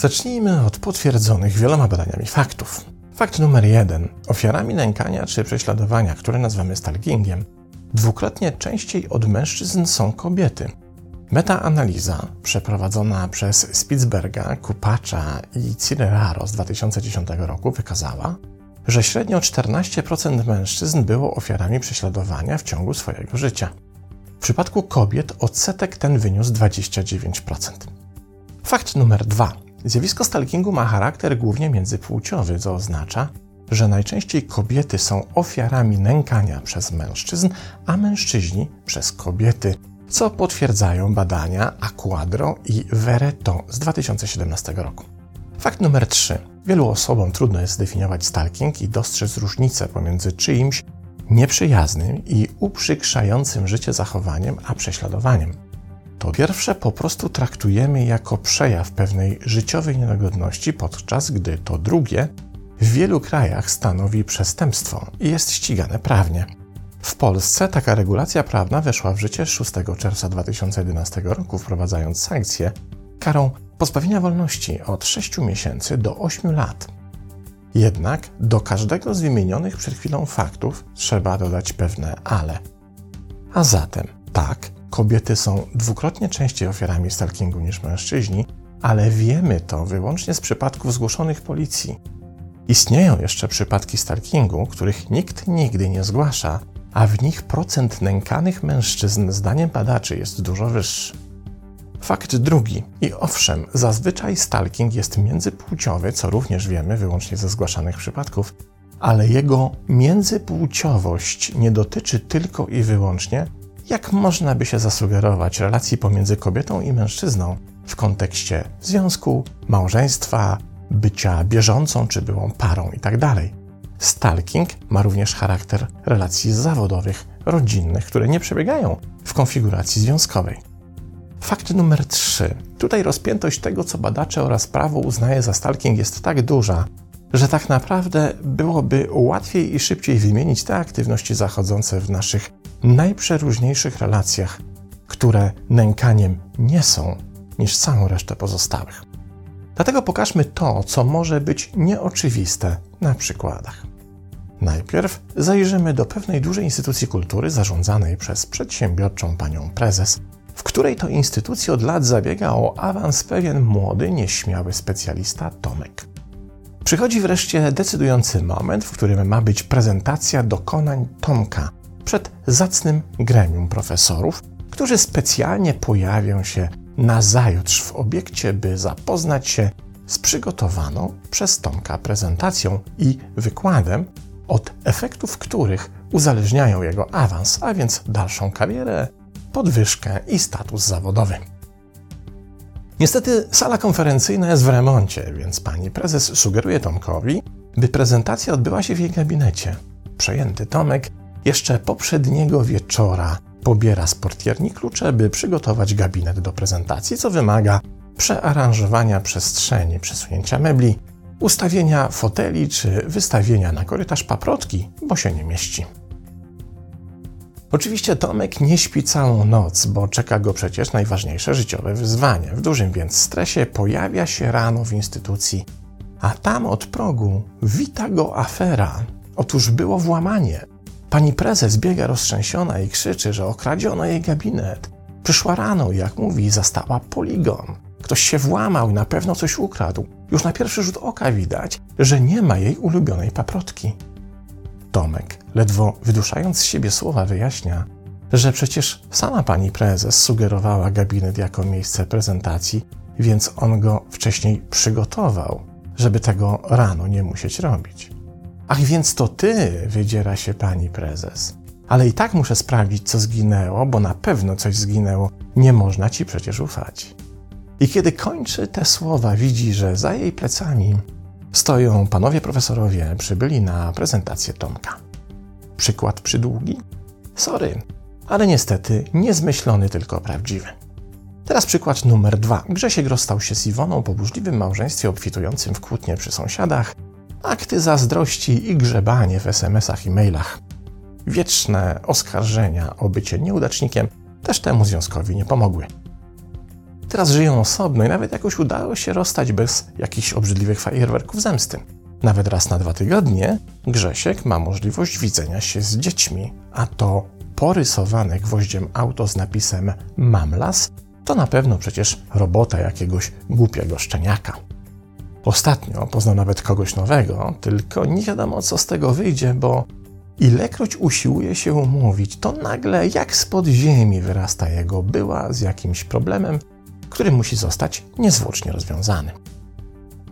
Zacznijmy od potwierdzonych wieloma badaniami faktów. Fakt numer jeden. Ofiarami nękania czy prześladowania, które nazywamy stalkingiem, dwukrotnie częściej od mężczyzn są kobiety. Metaanaliza przeprowadzona przez Spitzberga, Kupacza i Cireraro z 2010 roku wykazała, że średnio 14% mężczyzn było ofiarami prześladowania w ciągu swojego życia. W przypadku kobiet odsetek ten wyniósł 29%. Fakt numer dwa. Zjawisko stalkingu ma charakter głównie międzypłciowy, co oznacza, że najczęściej kobiety są ofiarami nękania przez mężczyzn, a mężczyźni przez kobiety, co potwierdzają badania Aquadro i Vereto z 2017 roku. Fakt numer 3. Wielu osobom trudno jest zdefiniować stalking i dostrzec różnicę pomiędzy czyimś nieprzyjaznym i uprzykrzającym życie zachowaniem, a prześladowaniem. To pierwsze po prostu traktujemy jako przejaw pewnej życiowej niedogodności, podczas gdy to drugie w wielu krajach stanowi przestępstwo i jest ścigane prawnie. W Polsce taka regulacja prawna weszła w życie 6 czerwca 2011 roku, wprowadzając sankcje karą pozbawienia wolności od 6 miesięcy do 8 lat. Jednak do każdego z wymienionych przed chwilą faktów trzeba dodać pewne ale. A zatem, tak, kobiety są dwukrotnie częściej ofiarami stalkingu niż mężczyźni, ale wiemy to wyłącznie z przypadków zgłoszonych policji. Istnieją jeszcze przypadki stalkingu, których nikt nigdy nie zgłasza, a w nich procent nękanych mężczyzn, zdaniem badaczy, jest dużo wyższy. Fakt drugi. I owszem, zazwyczaj stalking jest międzypłciowy, co również wiemy wyłącznie ze zgłaszanych przypadków, ale jego międzypłciowość nie dotyczy tylko i wyłącznie, jak można by się zasugerować, relacji pomiędzy kobietą i mężczyzną w kontekście związku, małżeństwa, bycia bieżącą czy byłą parą itd. Tak Stalking ma również charakter relacji zawodowych, rodzinnych, które nie przebiegają w konfiguracji związkowej. Fakt numer 3. Tutaj rozpiętość tego, co badacze oraz prawo uznaje za stalking, jest tak duża, że tak naprawdę byłoby łatwiej i szybciej wymienić te aktywności zachodzące w naszych najprzeróżniejszych relacjach, które nękaniem nie są, niż całą resztę pozostałych. Dlatego pokażmy to, co może być nieoczywiste na przykładach. Najpierw zajrzymy do pewnej dużej instytucji kultury zarządzanej przez przedsiębiorczą panią prezes, w której to instytucji od lat zabiega o awans pewien młody, nieśmiały specjalista Tomek. Przychodzi wreszcie decydujący moment, w którym ma być prezentacja dokonań Tomka przed zacnym gremium profesorów, którzy specjalnie pojawią się na zajutrz w obiekcie, by zapoznać się z przygotowaną przez Tomka prezentacją i wykładem, od efektów których uzależniają jego awans, a więc dalszą karierę, podwyżkę i status zawodowy. Niestety sala konferencyjna jest w remoncie, więc pani prezes sugeruje Tomkowi, by prezentacja odbyła się w jej gabinecie. Przejęty Tomek jeszcze poprzedniego wieczora pobiera z portierni klucze, by przygotować gabinet do prezentacji, co wymaga przearanżowania przestrzeni, przesunięcia mebli, ustawienia foteli czy wystawienia na korytarz paprotki, bo się nie mieści. Oczywiście Tomek nie śpi całą noc, bo czeka go przecież najważniejsze życiowe wyzwanie. W dużym więc stresie pojawia się rano w instytucji, a tam od progu wita go afera. Otóż było włamanie. Pani prezes biega roztrzęsiona i krzyczy, że okradziono jej gabinet. Przyszła rano, jak mówi, zastała poligon. Ktoś się włamał i na pewno coś ukradł. Już na pierwszy rzut oka widać, że nie ma jej ulubionej paprotki. Tomek, ledwo wyduszając z siebie słowa, wyjaśnia, że przecież sama pani prezes sugerowała gabinet jako miejsce prezentacji, więc on go wcześniej przygotował, żeby tego rano nie musieć robić. Ach, więc to ty, wydziera się pani prezes. Ale i tak muszę sprawdzić, co zginęło, bo na pewno coś zginęło. Nie można ci przecież ufać. I kiedy kończy te słowa, widzi, że za jej plecami stoją panowie profesorowie, przybyli na prezentację Tomka. Przykład przydługi? Sorry, ale niestety niezmyślony, tylko prawdziwy. Teraz przykład numer dwa. Grzesiek rozstał się z Iwoną po burzliwym małżeństwie obfitującym w kłótnie przy sąsiadach, akty zazdrości i grzebanie w SMS-ach i mailach. Wieczne oskarżenia o bycie nieudacznikiem też temu związkowi nie pomogły. Teraz żyją osobno i nawet jakoś udało się rozstać bez jakichś obrzydliwych fajerwerków zemsty. Nawet raz na dwa tygodnie Grzesiek ma możliwość widzenia się z dziećmi, a to porysowane gwoździem auto z napisem Mamlas to na pewno przecież robota jakiegoś głupiego szczeniaka. Ostatnio poznał nawet kogoś nowego, tylko nie wiadomo co z tego wyjdzie, bo ilekroć usiłuje się umówić, to nagle jak spod ziemi wyrasta jego była z jakimś problemem, który musi zostać niezwłocznie rozwiązany.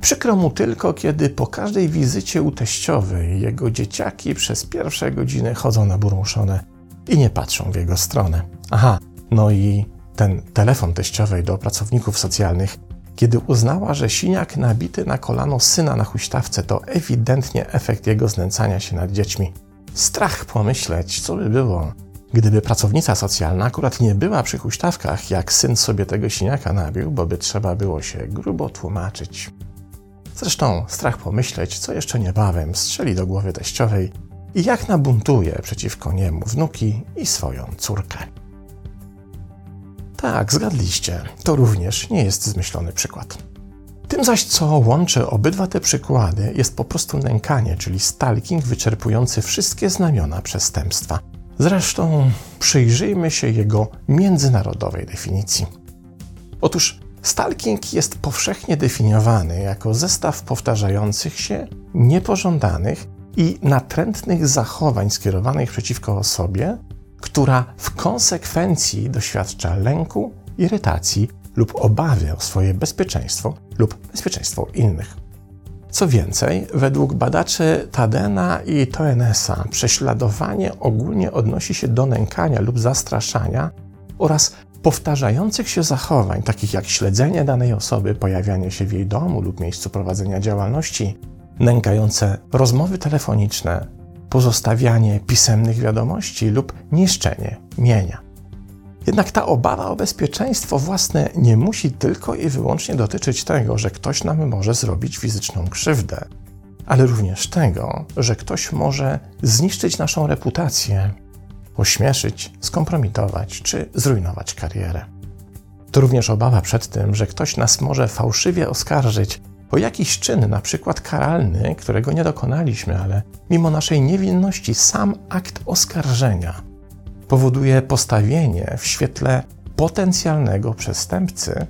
Przykro mu tylko, kiedy po każdej wizycie u teściowej jego dzieciaki przez pierwsze godziny chodzą na burmuszone i nie patrzą w jego stronę. Aha, no i ten telefon teściowej do pracowników socjalnych, kiedy uznała, że siniak nabity na kolano syna na huśtawce to ewidentnie efekt jego znęcania się nad dziećmi. Strach pomyśleć, co by było, gdyby pracownica socjalna akurat nie była przy huśtawkach, jak syn sobie tego siniaka nabił, bo by trzeba było się grubo tłumaczyć. Zresztą strach pomyśleć, co jeszcze niebawem strzeli do głowy teściowej i jak nabuntuje przeciwko niemu wnuki i swoją córkę. Tak, zgadliście, to również nie jest zmyślony przykład. Tym zaś, co łączy obydwa te przykłady, jest po prostu nękanie, czyli stalking wyczerpujący wszystkie znamiona przestępstwa. Zresztą przyjrzyjmy się jego międzynarodowej definicji. Otóż Stalking jest powszechnie definiowany jako zestaw powtarzających się, niepożądanych i natrętnych zachowań skierowanych przeciwko osobie, która w konsekwencji doświadcza lęku, irytacji lub obawy o swoje bezpieczeństwo lub bezpieczeństwo innych. Co więcej, według badaczy Tadena i Toenesa prześladowanie ogólnie odnosi się do nękania lub zastraszania oraz powtarzających się zachowań, takich jak śledzenie danej osoby, pojawianie się w jej domu lub miejscu prowadzenia działalności, nękające rozmowy telefoniczne, pozostawianie pisemnych wiadomości lub niszczenie mienia. Jednak ta obawa o bezpieczeństwo własne nie musi tylko i wyłącznie dotyczyć tego, że ktoś nam może zrobić fizyczną krzywdę, ale również tego, że ktoś może zniszczyć naszą reputację, ośmieszyć, skompromitować czy zrujnować karierę. To również obawa przed tym, że ktoś nas może fałszywie oskarżyć o jakiś czyn, na przykład karalny, którego nie dokonaliśmy, ale mimo naszej niewinności sam akt oskarżenia powoduje postawienie w świetle potencjalnego przestępcy,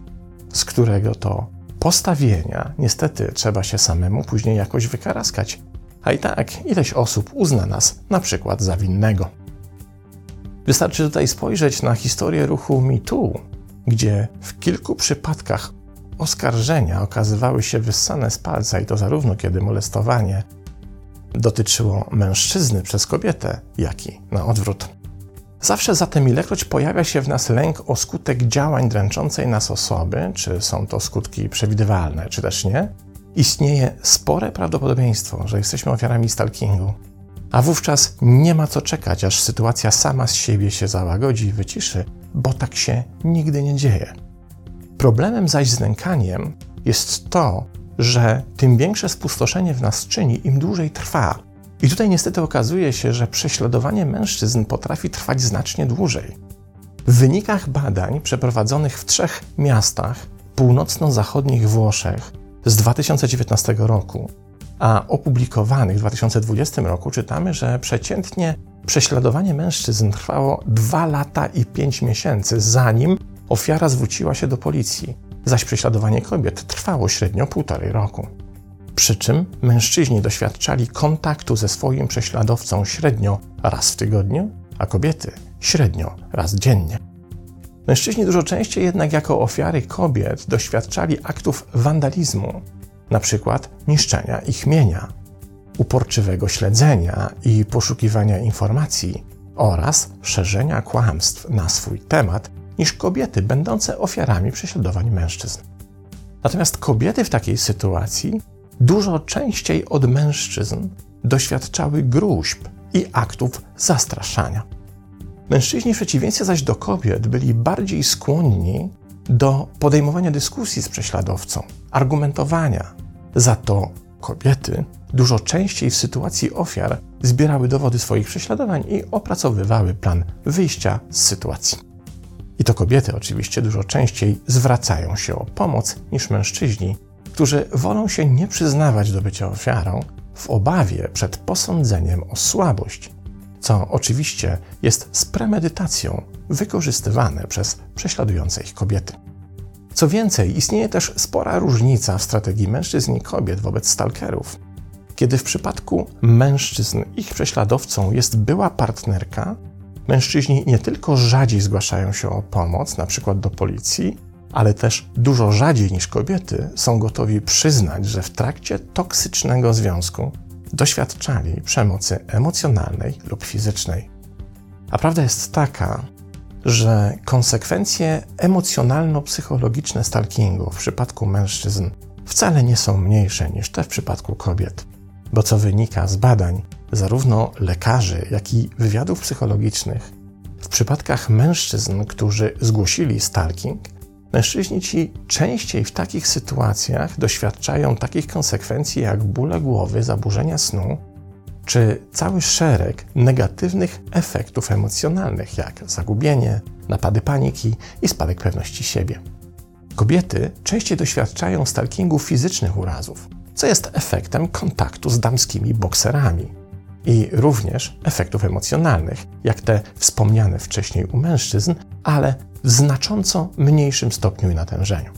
z którego to postawienia niestety trzeba się samemu później jakoś wykaraskać, a i tak ileś osób uzna nas na przykład za winnego. Wystarczy tutaj spojrzeć na historię ruchu MeToo, gdzie w kilku przypadkach oskarżenia okazywały się wyssane z palca i to zarówno kiedy molestowanie dotyczyło mężczyzny przez kobietę, jak i na odwrót. Zawsze zatem, ilekroć pojawia się w nas lęk o skutek działań dręczącej nas osoby, czy są to skutki przewidywalne, czy też nie, istnieje spore prawdopodobieństwo, że jesteśmy ofiarami stalkingu. A wówczas nie ma co czekać, aż sytuacja sama z siebie się załagodzi i wyciszy, bo tak się nigdy nie dzieje. Problemem zaś z nękaniem jest to, że tym większe spustoszenie w nas czyni, im dłużej trwa. I tutaj niestety okazuje się, że prześladowanie mężczyzn potrafi trwać znacznie dłużej. W wynikach badań przeprowadzonych w trzech miastach północno-zachodnich Włoszech z 2019 roku a opublikowanych w 2020 roku czytamy, że przeciętnie prześladowanie mężczyzn trwało 2 lata i 5 miesięcy, zanim ofiara zwróciła się do policji, zaś prześladowanie kobiet trwało średnio półtorej roku. Przy czym mężczyźni doświadczali kontaktu ze swoim prześladowcą średnio raz w tygodniu, a kobiety średnio raz dziennie. Mężczyźni dużo częściej jednak jako ofiary kobiet doświadczali aktów wandalizmu, przykład niszczenia ich mienia, uporczywego śledzenia i poszukiwania informacji oraz szerzenia kłamstw na swój temat niż kobiety będące ofiarami prześladowań mężczyzn. Natomiast kobiety w takiej sytuacji dużo częściej od mężczyzn doświadczały gruźb i aktów zastraszania. Mężczyźni w przeciwieństwie zaś do kobiet byli bardziej skłonni do podejmowania dyskusji z prześladowcą, argumentowania. Za to kobiety dużo częściej w sytuacji ofiar zbierały dowody swoich prześladowań i opracowywały plan wyjścia z sytuacji. I to kobiety oczywiście dużo częściej zwracają się o pomoc niż mężczyźni, którzy wolą się nie przyznawać do bycia ofiarą w obawie przed posądzeniem o słabość, co oczywiście jest z premedytacją wykorzystywane przez prześladujące ich kobiety. Co więcej, istnieje też spora różnica w strategii mężczyzn i kobiet wobec stalkerów. Kiedy w przypadku mężczyzn ich prześladowcą jest była partnerka, mężczyźni nie tylko rzadziej zgłaszają się o pomoc, przykład do policji, ale też dużo rzadziej niż kobiety są gotowi przyznać, że w trakcie toksycznego związku doświadczali przemocy emocjonalnej lub fizycznej. A prawda jest taka, że konsekwencje emocjonalno-psychologiczne stalkingu w przypadku mężczyzn wcale nie są mniejsze niż te w przypadku kobiet, bo co wynika z badań zarówno lekarzy, jak i wywiadów psychologicznych, w przypadkach mężczyzn, którzy zgłosili stalking, mężczyźni ci częściej w takich sytuacjach doświadczają takich konsekwencji jak bóle głowy, zaburzenia snu, czy cały szereg negatywnych efektów emocjonalnych, jak zagubienie, napady paniki i spadek pewności siebie. Kobiety częściej doświadczają stalkingu fizycznych urazów, co jest efektem kontaktu z damskimi bokserami, i również efektów emocjonalnych, jak te wspomniane wcześniej u mężczyzn, ale w znacząco mniejszym stopniu i natężeniu.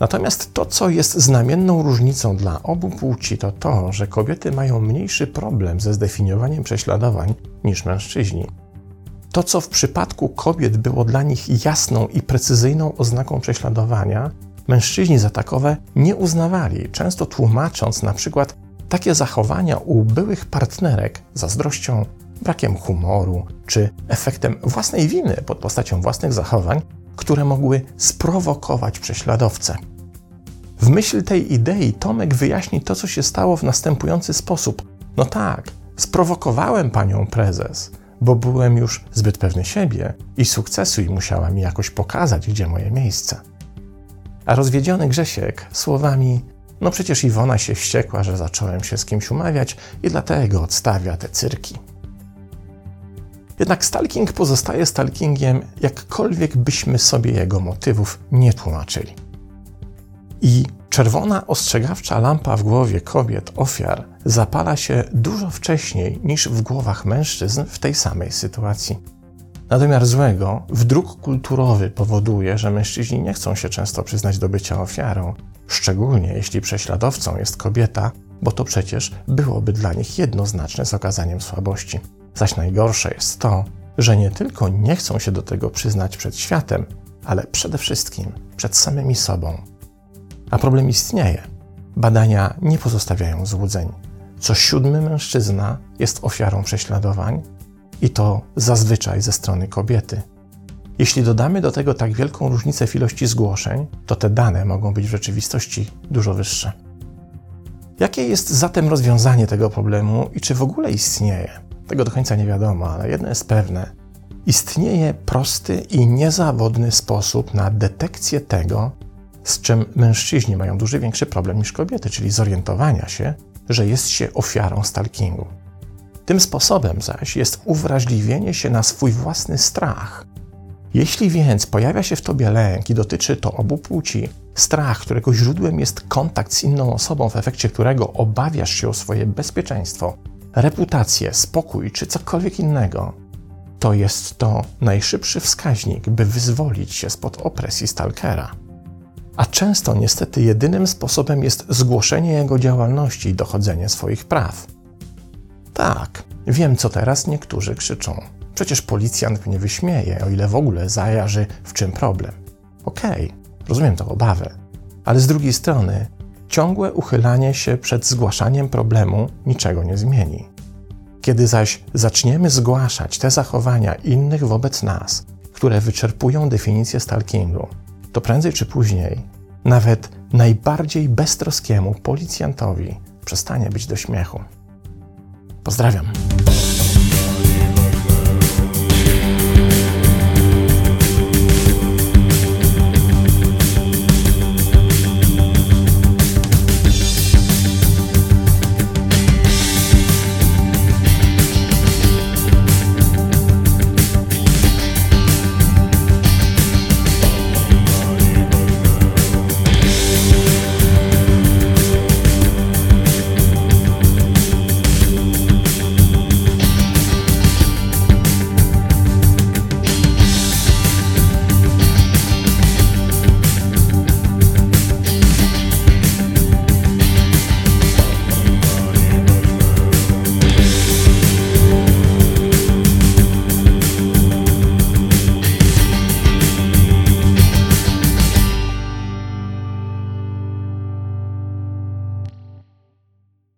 Natomiast to, co jest znamienną różnicą dla obu płci, to to, że kobiety mają mniejszy problem ze zdefiniowaniem prześladowań niż mężczyźni. To, co w przypadku kobiet było dla nich jasną i precyzyjną oznaką prześladowania, mężczyźni za takowe nie uznawali, często tłumacząc na przykład takie zachowania u byłych partnerek zazdrością, brakiem humoru czy efektem własnej winy pod postacią własnych zachowań, które mogły sprowokować prześladowcę. W myśl tej idei Tomek wyjaśni to, co się stało w następujący sposób. No tak, sprowokowałem panią prezes, bo byłem już zbyt pewny siebie i sukcesu i musiała mi jakoś pokazać, gdzie moje miejsce. A rozwiedziony Grzesiek słowami no przecież Iwona się wściekła, że zacząłem się z kimś umawiać i dlatego odstawia te cyrki. Jednak stalking pozostaje stalkingiem, jakkolwiek byśmy sobie jego motywów nie tłumaczyli. I czerwona ostrzegawcza lampa w głowie kobiet, ofiar, zapala się dużo wcześniej niż w głowach mężczyzn w tej samej sytuacji. Nadmiar złego, wdruk kulturowy powoduje, że mężczyźni nie chcą się często przyznać do bycia ofiarą, szczególnie jeśli prześladowcą jest kobieta, bo to przecież byłoby dla nich jednoznaczne z okazaniem słabości. Zaś najgorsze jest to, że nie tylko nie chcą się do tego przyznać przed światem, ale przede wszystkim przed samymi sobą. A problem istnieje. Badania nie pozostawiają złudzeń. Co siódmy mężczyzna jest ofiarą prześladowań i to zazwyczaj ze strony kobiety. Jeśli dodamy do tego tak wielką różnicę w ilości zgłoszeń, to te dane mogą być w rzeczywistości dużo wyższe. Jakie jest zatem rozwiązanie tego problemu i czy w ogóle istnieje? Tego do końca nie wiadomo, ale jedno jest pewne. Istnieje prosty i niezawodny sposób na detekcję tego, z czym mężczyźni mają dużo większy problem niż kobiety, czyli zorientowania się, że jest się ofiarą stalkingu. Tym sposobem zaś jest uwrażliwienie się na swój własny strach, jeśli więc pojawia się w tobie lęk i dotyczy to obu płci, strach, którego źródłem jest kontakt z inną osobą, w efekcie którego obawiasz się o swoje bezpieczeństwo, reputację, spokój czy cokolwiek innego, to jest to najszybszy wskaźnik, by wyzwolić się spod opresji stalkera. A często niestety jedynym sposobem jest zgłoszenie jego działalności i dochodzenie swoich praw. Tak, wiem co teraz niektórzy krzyczą. Przecież policjant mnie wyśmieje, o ile w ogóle zajarzy, w czym problem. Okej, okay, rozumiem tę obawę, ale z drugiej strony ciągłe uchylanie się przed zgłaszaniem problemu niczego nie zmieni. Kiedy zaś zaczniemy zgłaszać te zachowania innych wobec nas, które wyczerpują definicję stalkingu, to prędzej czy później nawet najbardziej beztroskiemu policjantowi przestanie być do śmiechu. Pozdrawiam.